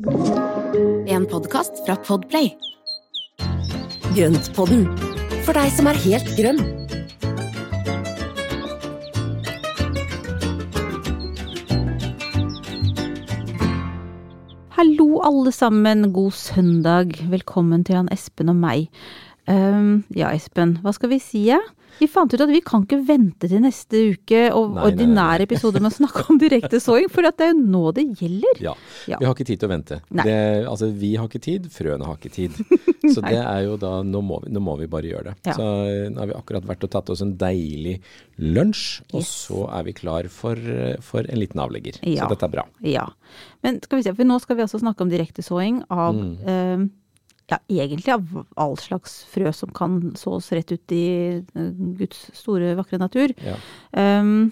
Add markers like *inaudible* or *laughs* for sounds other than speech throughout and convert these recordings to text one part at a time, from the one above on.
En podkast fra Podplay. Grøntpodden, for deg som er helt grønn. Hallo alle sammen, god søndag. Velkommen til han Espen og meg. Um, ja, Espen, hva skal vi si? Ja? Vi fant ut at vi kan ikke vente til neste uke og Nei, ordinære episoder med å snakke om direktesåing, for det er jo nå det gjelder. Ja. Ja. Vi har ikke tid til å vente. Det, altså, vi har ikke tid, frøene har ikke tid. *laughs* Så det er jo da Nå må vi, nå må vi bare gjøre det. Ja. Så eh, nå har vi akkurat vært og tatt oss en deilig lunsj, og Yes. så er vi klar for, eh, for en liten avlegger. Ja. Så dette er bra. Ja. Men skal vi se, for nå skal vi også snakke om direktesåing av Mm. ehm, ja, egentlig av all slags frø som kan sås rett ut i eh, Guds store, vakre natur. Ja. Um,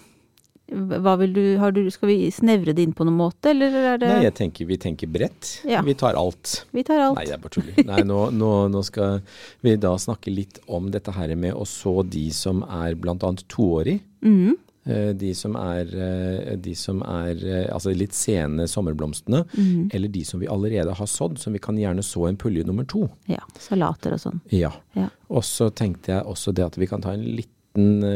hva vil du, har du, skal vi snevre det inn på noen måte, eller er det Nei, jeg tenker vi tenker bredt. Ja. Vi tar alt. Vi tar alt. Nei, jeg bare tuller. Nei, nå, nå, nå skal vi da snakke litt om dette her med å så de som er annet toårig. Mhm. Eh, De som er, eh, de som er eh, altså litt sene sommerblomstene, mm. eller de som vi allerede har sådd, som vi kan gjerne så en pulje nummer to. Ja, salater og sånn. Ja. Ja. Og så tenkte jeg også det at vi kan ta en liten,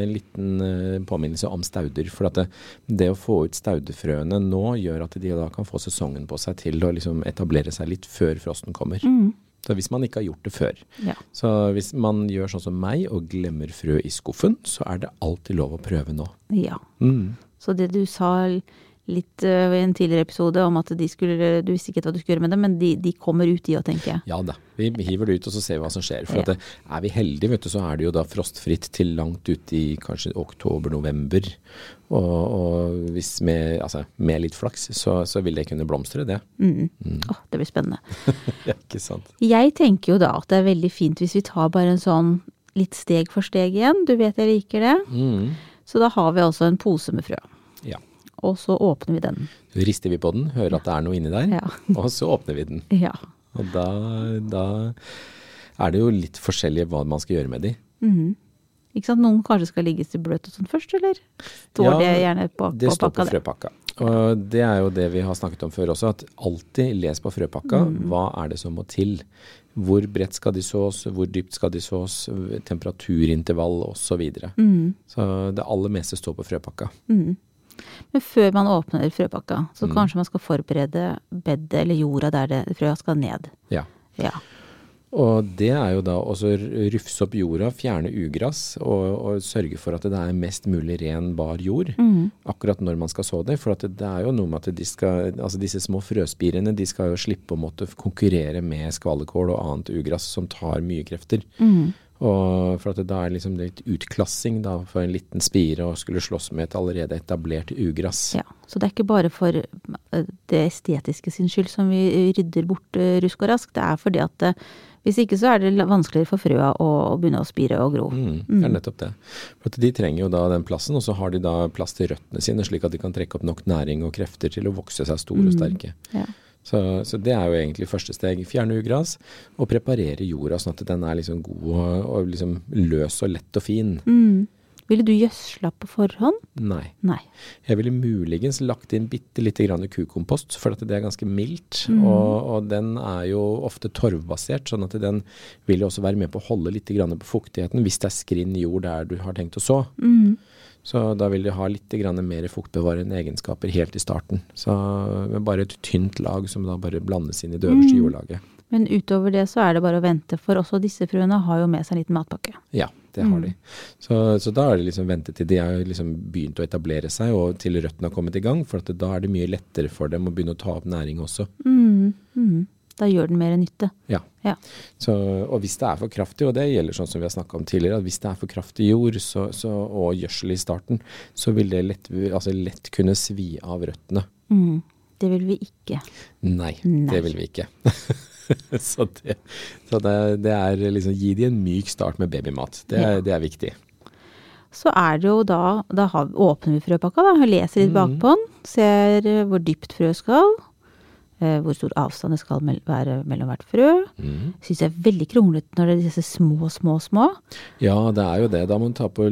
liten påminnelse om stauder. For at det, det å få ut staudefrøene nå gjør at de da kan få sesongen på seg til å liksom etablere seg litt før frosten kommer. Mhm. Så hvis man ikke har gjort det før. Ja. Så hvis man gjør sånn som meg og glemmer frø i skuffen, så er det alltid lov å prøve nå. ja. Mm. Så det du sa litt øh, i en tidligere episode om at de skulle, du visste ikke hva du skulle gjøre med dem, men de, de kommer ut de òg, tenker jeg. Ja da, vi hiver det ut og så ser vi hva som skjer. For Ja. det, er vi heldige, vet du, så er det jo da frostfritt til langt ut i kanskje oktober-november. Og, og hvis med, altså, med litt flaks, så, så vil det kunne blomstre, det. Mm. Åh, det blir spennende. *laughs* Ja, ikke sant. Jeg tenker jo da at det er veldig fint hvis vi tar bare en sånn litt steg for steg igjen. Du vet jeg liker det. Mm. Så da har vi altså en pose med frø. Og så åpner vi den. Så rister vi på den, hører at det er noe inni der, Ja. *laughs* og så åpner vi den. Ja. Og da, da er det jo litt forskjellig hva man skal gjøre med de. Mhm. Ikke sant? Noen kanskje skal ligges i bløt og sånn først, eller? Står Ja, det gjerne på, Det på står på frøpakka. Og det er jo det vi har snakket om før også, at alltid les på frøpakka. Mm. Hva er det som må til? Hvor bredt skal de sås, hvor dypt skal de sås, temperaturintervall osv. Så, videre. Mhm. så det aller meste står på frøpakka. Mhm. Men før man åpner frøpakka, så Mm. kanskje man skal forberede bedet eller jorda der det frøa skal ned. Ja. Ja. Og det er jo da også rufse opp jorda, fjerne ugress og, og sørge for at det er mest mulig ren, bar jord Mhm. akkurat når man skal så det. For at det, det er jo noe med at de skal, altså disse små frøspirene de skal jo slippe å måtte konkurrere med skvallerkål og annet ugress som tar mye krefter. Mhm. Og for at det, da er liksom litt utklassing da, for en liten spire å skulle slåss med et allerede etablert ugress. ja. Så det er ikke bare for eh, det estetiske sin skyld som vi rydder bort eh, rusk og rask. Det er fordi at eh, hvis ikke så er det vanskeligere for frøa å, å begynne å spire og gro. Mm, det er nettopp det. For at de trenger jo da den plassen, og så har de da plass til røttene sine, slik at de kan trekke opp nok næring og krefter til å vokse seg store og sterke. Ja. Så, så det er jo egentlig første steg. Fjerne ugras, og preparere jorda sånn at den er liksom god og, og liksom løs og lett og fin. Mm. Ville du gjødsla på forhånd? Nei. Nei. Jeg ville muligens lagt inn bitte lite grann kukompost, for at det er ganske mildt. Mm. Og, og den er jo ofte torvbasert, sånn at den vil jo også være med på å holde litt grann på fuktigheten hvis det er skrinn jord der du har tenkt å så. Mhm. Så da vil de ha litt mer fuktbevarende egenskaper helt i starten. Så med bare et tynt lag som da bare blandes inn i det øverste jordlaget. Men utover det så er det bare å vente, for også disse fruene har jo med seg en liten matpakke. Ja, det har de. Så, så da er det liksom vente til de har liksom begynt å etablere seg, og til røttene har kommet i gang. For at da er det mye lettere for dem å begynne å ta opp næring også. Mhm. Da gjør den mer nytte. Ja. Ja. Så, og hvis det er for kraftig, og det gjelder sånn som vi har snakka om tidligere, at hvis det er for kraftig jord så, så, og gjødsel i starten, så vil det lett, altså lett kunne svi av røttene. Mm. Det vil vi ikke. Nei, Nei. det vil vi ikke. *laughs* så det, så det, det er liksom Gi de en myk start med babymat. Det, Ja. det er viktig. Så er det jo da Da åpner vi frøpakka, da. Leser litt bakpå den. Ser hvor dypt frø skal. Eh, hvor stor avstand det skal være mellom hvert frø. Mm. Syns jeg er veldig kronglete når det er disse små, små, små. Ja, det er jo det. Da må du ta på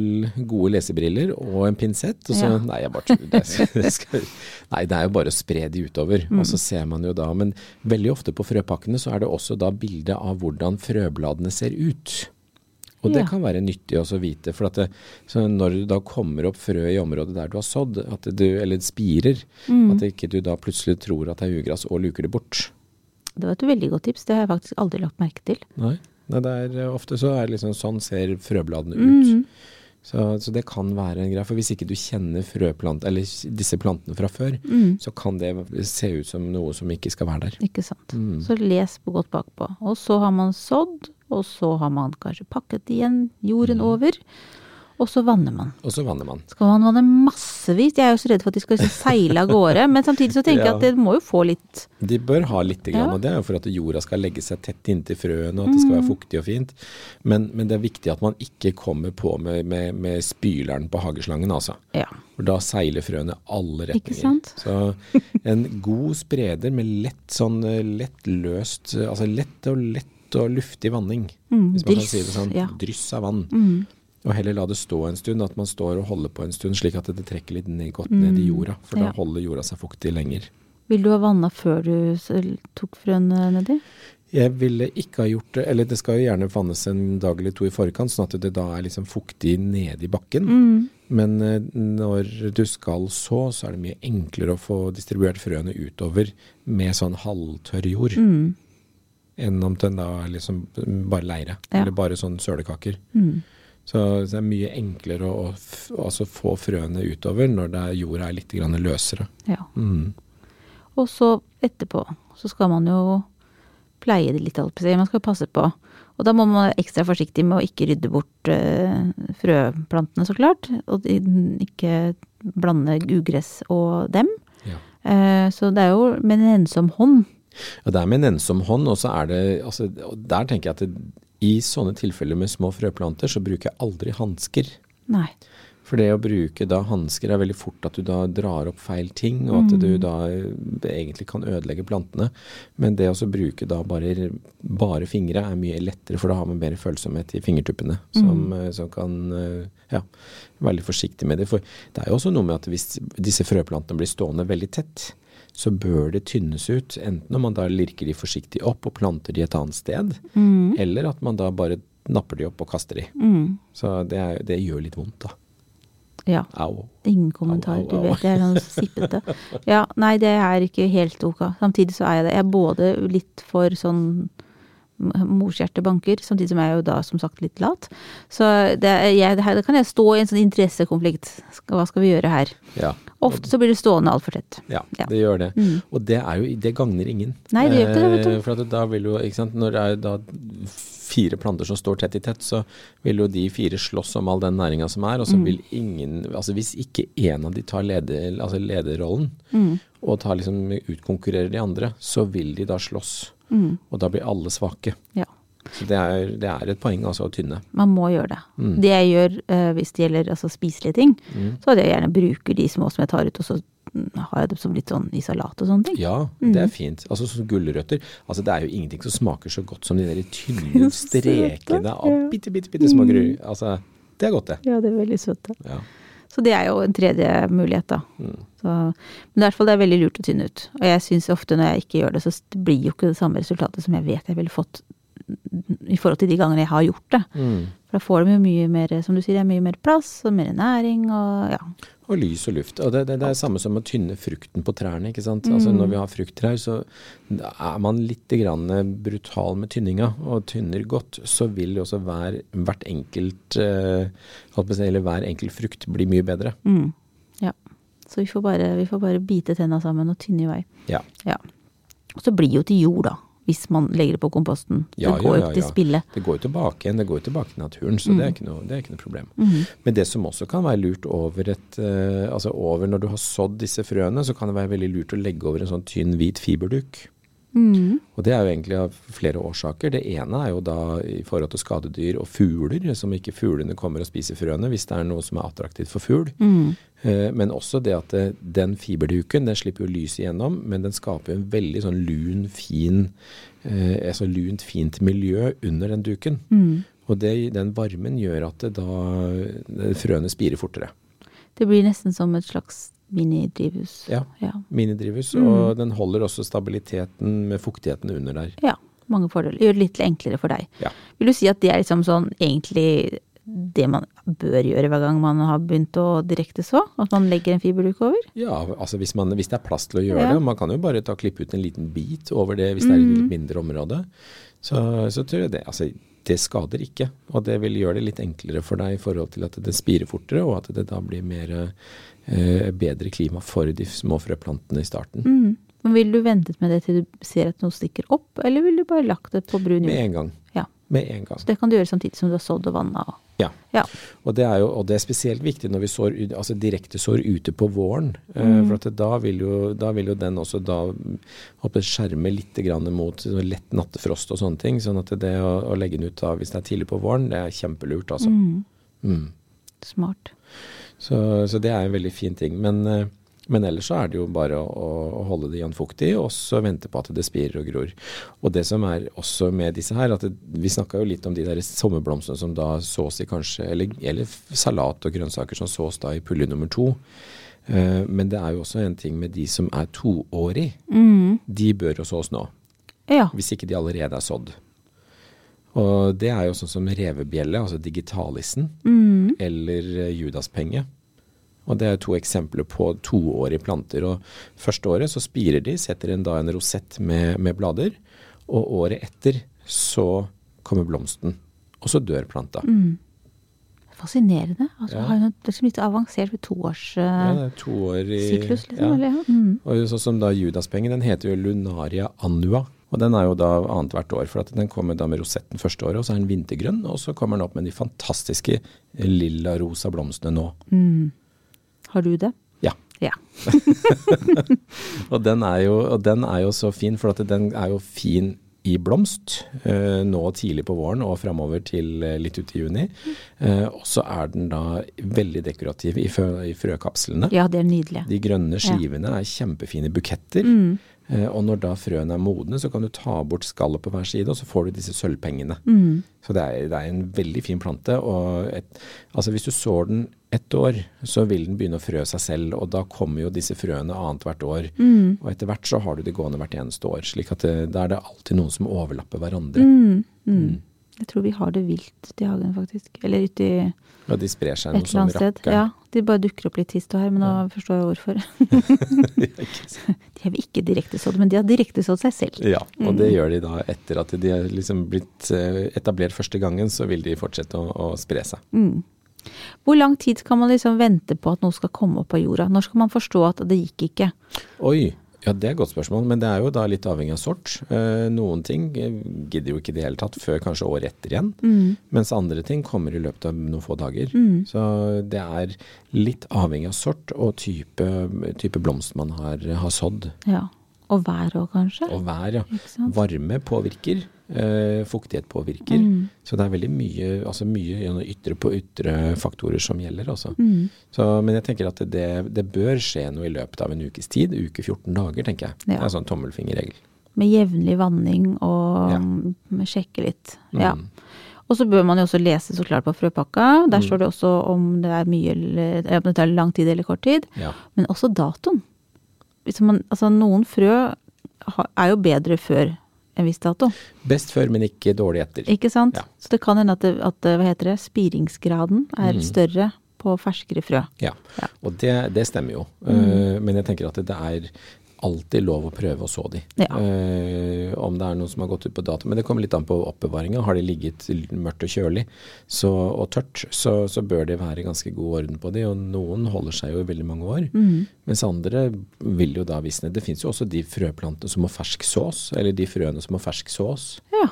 gode lesebriller og en pinsett. Og så, Ja. Nei, bare. Det, *laughs* det skal, nei, det er jo bare å spre de utover. Mm. Og så ser man jo da Men veldig ofte på frøpakkene så er det også da bilde av hvordan frøbladene ser ut. Og det Ja. kan være nyttig også å vite. For det, så når det da kommer opp frø i området der du har sådd, du, eller spirer, Mm. at ikke du da plutselig tror at det er ugress og luker det bort. Det var et veldig godt tips. Det har jeg faktisk aldri lagt merke til. Nei. Nei, det er, eh, ofte så er det liksom sånn ser frøbladene Mm. Så, så det kan være en greie. For hvis ikke du kjenner frøplant, eller disse plantene fra før, Mm. så kan det se ut som noe som ikke skal være der. Ikke sant. Mm. Så les på godt bakpå. Og så har man sådd, og så har man kanskje pakket igjen jorden Mm. over, og så vanner man. Og så vanner man. Skal man vanne massevis? Jeg er jo så redd for at de skal liksom seile av gårde, men samtidig så tenker jeg *laughs* Ja. at det må jo få litt De bør ha litt, grann, Ja. og det er jo for at jorda skal legge seg tett inntil frøene, og at det skal Mm. være fuktig og fint. Men, men det er viktig at man ikke kommer på med, med, med spyleren på hageslangen, altså. Ja. For da seiler frøene alle retninger. Ikke sant? Så en god spreder med lett sånn lett løst Altså lett og lett og luftig vanning. Mm, hvis man kan dryss, si det sånn. ja. Dryss av vann. Mm. Og heller la det stå en stund, at man står og holder på en stund slik at det trekker litt ned, godt ned i jorda. For Mm. Ja. da holder jorda seg fuktig lenger. Vil du ha vanna før du tok frøene nedi? Jeg ville ikke ha gjort det, eller det skal jo gjerne vannes en dag eller to i forkant, sånn at det da er liksom fuktig nede i bakken. Mm. Men eh, når du skal så, så er det mye enklere å få distribuert frøene utover med sånn halvtørr jord, Mm. enn om den da er liksom bare leire, Ja. eller bare sånn sølekaker. Mm. Så, det er mye enklere å, å altså få frøene utover når det er, jorda er litt grann løsere. Ja. Mm. Og så etterpå så skal man jo pleie det litt. Man skal passe på. Og da må man være ekstra forsiktig med å ikke rydde bort eh, frøplantene, så klart. Og ikke blande ugress og dem. Ja. Eh, så det er jo med en ensom hånd. Ja, det er med en ensom hånd, og så er det altså, Der tenker jeg at det, i sånne tilfeller med små frøplanter, så bruker jeg aldri hansker. For det å bruke da hansker er veldig fort at du da drar opp feil ting, og at du da eh, egentlig kan ødelegge plantene. Men det å bruke da bare, bare fingre er mye lettere, for da har man mer følsomhet i fingertuppene. Som, mm. som kan eh, ja, være litt forsiktig med det. For det er jo også noe med at hvis disse frøplantene blir stående veldig tett, så bør det tynnes ut. Enten om man da lirker de forsiktig opp og planter de et annet sted, Mm. eller at man da bare napper de opp og kaster de. Mm. Så det, er, det gjør litt vondt, da. Ja. Au. Ingen kommentar, Au, au, du vet. Jeg er sånn sippete. Ja, nei, det er ikke helt ok. Samtidig så er jeg det. Jeg er både litt for sånn morshjertebanker, samtidig som jeg er jo da som sagt litt lat. Så det, jeg, det her, da kan jeg stå i en sånn interessekonflikt. Hva skal vi gjøre her? Ja. Ofte så blir det stående altfor tett. Ja, Ja. det gjør det. Mm. Og det er jo, det gagner ingen. Nei, det gjør ikke det, vet du. Eh, For da vil jo, ikke sant, når det er da fire planter som står tett i tett, så vil jo de fire slåss om all den næringa som er, og Mm. så vil ingen Altså hvis ikke en av de tar leder, altså lederrollen, Mm. og tar liksom utkonkurrerer de andre, så vil de da slåss. Mm. Og da blir alle svake. Ja. Så det er, det er et poeng altså å tynne. Man må gjøre det. Mm. Det jeg gjør uh, hvis det gjelder altså, spiselige ting, så hadde jeg gjerne bruker de små som jeg tar ut, og så mm, har jeg det som litt sånn i salat og sånne ting. Ja, Mm. det er fint. Altså sånn gulrøtter. Altså det er jo ingenting som smaker så godt som de der tynne *laughs* strekene av bitte, bitte, bitte små gru... Altså, det er godt, det. Ja, det er veldig søtt. Ja. Så det er jo en tredje mulighet, da. Mm. Så, men i hvert fall det er veldig lurt å tynne ut. Og jeg syns ofte når jeg ikke gjør det, så blir jo ikke det samme resultatet som jeg vet jeg ville fått i forhold til de gangene jeg har gjort det. Mm. For da får de jo mye mer, som du sier, er mye mer plass og mer næring og ja. Og lys og luft. Og det, det, det er det samme som å tynne frukten på trærne. ikke sant? Altså Når vi har frukttrær, så er man litt grann brutal med tynninga, og tynner godt, så vil jo også hver, hvert enkelt eh, eller hver enkelt frukt bli mye bedre. Mm, ja. Så vi får, bare, vi får bare bite tenna sammen og tynne i vei. Ja. Ja. Og så blir jo til jord, da. Hvis man legger det på komposten. Ja, det går jo ja, ja, til spille. Det går jo tilbake igjen, det går jo tilbake til naturen, så det, er ikke noe, det er ikke noe problem. Mm. Men det som også kan være lurt over et eh, Altså over når du har sådd disse frøene, så kan det være veldig lurt å legge over en sånn tynn hvit fiberduk. Mm. Og det er jo egentlig av flere årsaker. Det ene er jo da i forhold til skadedyr og fugler, som ikke fuglene kommer og spiser frøene hvis det er noe som er attraktivt for fugl. Mm. Eh, Men også det at det, den fiberduken den slipper jo lys igjennom, men den skaper en veldig sånn lun, fin, eh, altså lunt, fint miljø under den duken. Mm. Og det, den varmen gjør at det da eh, frøene spirer fortere. Det blir nesten som et slags minidrivhus. Ja. Ja. Minidrivhus, Mm. og den holder også stabiliteten med fuktigheten under der. ja. Mange fordeler. Gjør det litt enklere for deg. Ja. Vil du si at det er liksom sånn egentlig det man bør gjøre hver gang man har begynt å direkte så? At man legger en fiberduk over? Ja, altså hvis, man, hvis det er plass til å gjøre Ja. det. Man kan jo bare ta klippe ut en liten bit over det hvis det er et Mm. litt mindre område. Så, så tror jeg det Altså, det skader ikke. Og det vil gjøre det litt enklere for deg i forhold til at det spirer fortere, og at det da blir mer eh, bedre klima for de små frøplantene i starten. Mm. Men vil du ventet med det til du ser at noe stikker opp, eller vil du bare lagt det på brun Med en gang. Med en gang. Så det kan du gjøre samtidig som du har sådd og vanna. Ja. Ja. Og det er jo og det er spesielt viktig når vi sår, altså direkte sår ute på våren. eh, Mm. For at da, vil jo, da vil jo den også da håper, skjerme litt grann mot lett nattefrost og sånne ting. Sånn at det å, å legge den ut da, hvis det er tidlig på våren, det er kjempelurt, altså. Mm. Mm. Smart. Så, så det er en veldig fin ting. Men, eh, men ellers så er det jo bare å, å holde det jevnfuktig, og så vente på at det spirer og gror. Og det som er også med disse her, at det, vi snakka jo litt om de der sommerblomstene som da sås i kanskje, eller, eller salat og grønnsaker som sås da i pulje nummer to. Uh, men det er jo også en ting med de som er toårig. Mm. De bør jo sås nå, Ja. hvis ikke de allerede er sådd. Og det er jo sånn som revebjelle, altså digitalisen Mm. eller eh, judaspenge. Og det er to eksempler på toårige planter. Og første året så spirer de, setter en da en rosett med, med blader. Og året etter så kommer blomsten. Og så dør planta. Mm. Fascinerende. Altså, Ja. har det er litt avansert ved toårs Ja, uh, det er to år i syklus, liksom. ja. Eller, ja. Mm. Og sånn som da judaspenge, den heter jo lunaria annua. Og den er jo da annethvert år, for at den kommer da med rosetten første året, og så er den vintergrønn, og så kommer den opp med de fantastiske lilla-rosa blomstene nå. Mm. Har du det? Ja. Ja. *laughs* Og den jo, og den er jo så fin, for den er jo fin i blomst eh, nå tidlig på våren og framover til eh, litt ut i juni. Eh, og så er den da veldig dekorativ i, frø, frøkapslene. ja, det er nydelig. De grønne skivene er kjempefine buketter. Mm. Eh, og når da frøene er modne, så kan du ta bort skallet på hver side, og så får du disse sølvpengene. Mm. Så det er, det er en veldig fin plante. Og et, altså hvis du sår den ett år, så vil den begynne å frø seg selv, og da kommer jo disse frøene annethvert år. Mm. Og etter hvert så har du det gående hvert eneste år. slik at det, da er det alltid noen som overlapper hverandre. Mm. Mm. Jeg tror vi har det vilt i hagen, faktisk. Eller ute i Og de sprer seg et eller annet sted. Ja, de bare dukker opp litt hist og her, men nå forstår jeg hvorfor. *laughs* *laughs* De har ikke direktesådd, men de har direktesådd seg selv. ja, og det gjør de da etter at de har liksom blitt eh, etablert første gangen, så vil de fortsette å, å spre seg. Mm. Hvor lang tid skal man liksom vente på at noe skal komme opp av jorda? Når skal man forstå at det gikk ikke? Oi, ja det er et godt spørsmål, men det er jo da litt avhengig av sort. Eh, noen ting eh, gidder jo ikke i det hele tatt før kanskje året etter igjen, Mm. mens andre ting kommer i løpet av noen få dager. Mm. Så det er litt avhengig av sort og type, type blomst man har, har sådd. Ja. Og vær òg, kanskje? Og vær, ja. Varme påvirker. Eh, fuktighet påvirker. Mm. Så det er veldig mye, altså mye ytre på ytre faktorer som gjelder. Altså. Mm. Så, men jeg tenker at det, det bør skje noe i løpet av en ukes tid. Uke 14 dager, tenker jeg. Det Ja. er sånn tommelfingerregel. Med jevnlig vanning og Ja. sjekke litt. Ja. Mm. Og så bør man jo også lese så klart på frøpakka. Der Mm. står det også om det er mye eller om det tar lang tid eller kort tid. Ja. Men også datoen. Hvis man, altså noen frø er jo bedre før en viss dato. Best før, men ikke dårlig etter. Ikke sant? Ja. Så det kan hende at, det, at hva heter det, spiringsgraden er Mm. større på ferskere frø. Ja. Ja. Og det, det stemmer jo. Mm. Uh, men jeg tenker at det er alltid lov å prøve å så de. Ja. Uh, om det er noen som har gått ut på dato. Men det kommer litt an på oppbevaringa. Har de ligget mørkt og kjølig så, og tørt, så, så bør det være ganske god orden på de. Og noen holder seg jo i veldig mange år. Mm. Mens andre vil jo da visne. Det fins jo også de frøplantene som må fersksås, eller de frøene som må fersksås. Ja.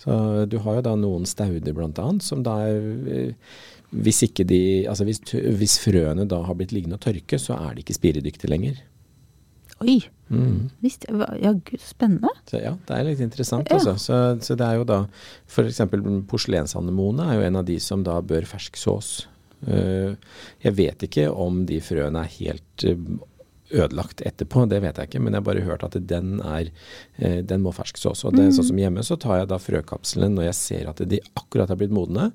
Så du har jo da noen stauder annet, som da er eh, Hvis ikke de Altså hvis, hvis frøene da har blitt liggende og tørke, så er de ikke spiredyktige lenger. Oi, Mm. visst. Ja, gud, spennende. Så ja, det er litt interessant, Ja. altså. Så, så det er jo da f.eks. porselensanemone er jo en av de som da bør fersksås. Uh, jeg vet ikke om de frøene er helt eh, ødelagt etterpå, det vet jeg ikke, men jeg har bare hørt at den er uh, den må fersksås. Og det er sånn som hjemme, så tar jeg da frøkapslene når jeg ser at de akkurat har blitt modne.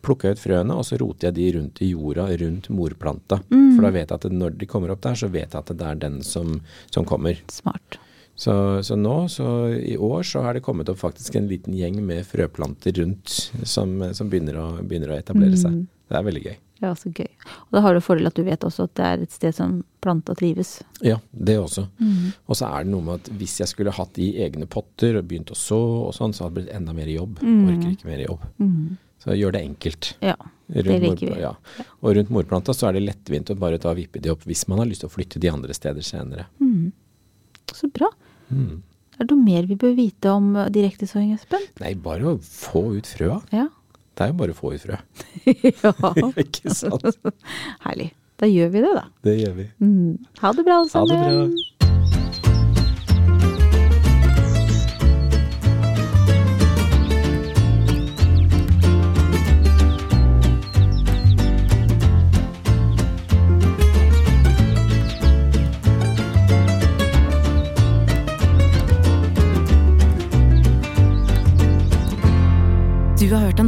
Plukker jeg ut frøene, og så roter jeg de rundt i jorda rundt morplanta. For da vet jeg at når de kommer opp der, så vet jeg at det er den som, som kommer. Smart. Så, så nå, så i år, så har det kommet opp faktisk en liten gjeng med frøplanter rundt som, som begynner, å, begynner å etablere seg. Det er veldig gøy. Ja, så gøy. Og da har du fordel at du vet også at det er et sted som planta trives. Ja, det også. Og så er det noe med at hvis jeg skulle hatt de i egne potter og begynt å så og sånn, så hadde det blitt enda mer jobb. Orker ikke mer jobb. Så gjør det enkelt. Ja, det liker vi. Ja. Og rundt morplanta så er det lettvint å bare ta og vippe de opp hvis man har lyst til å flytte de andre steder senere. Så bra. Mm. Er det noe mer vi bør vite om direktesåing, Espen? Nei, bare å få ut frøa. Ja. Det er jo bare å få ut frø. *laughs* ja. *laughs* ikke sant? Herlig. Da gjør vi det, da. Det gjør vi. Mm. Ha det bra, alle sammen. Ha det bra.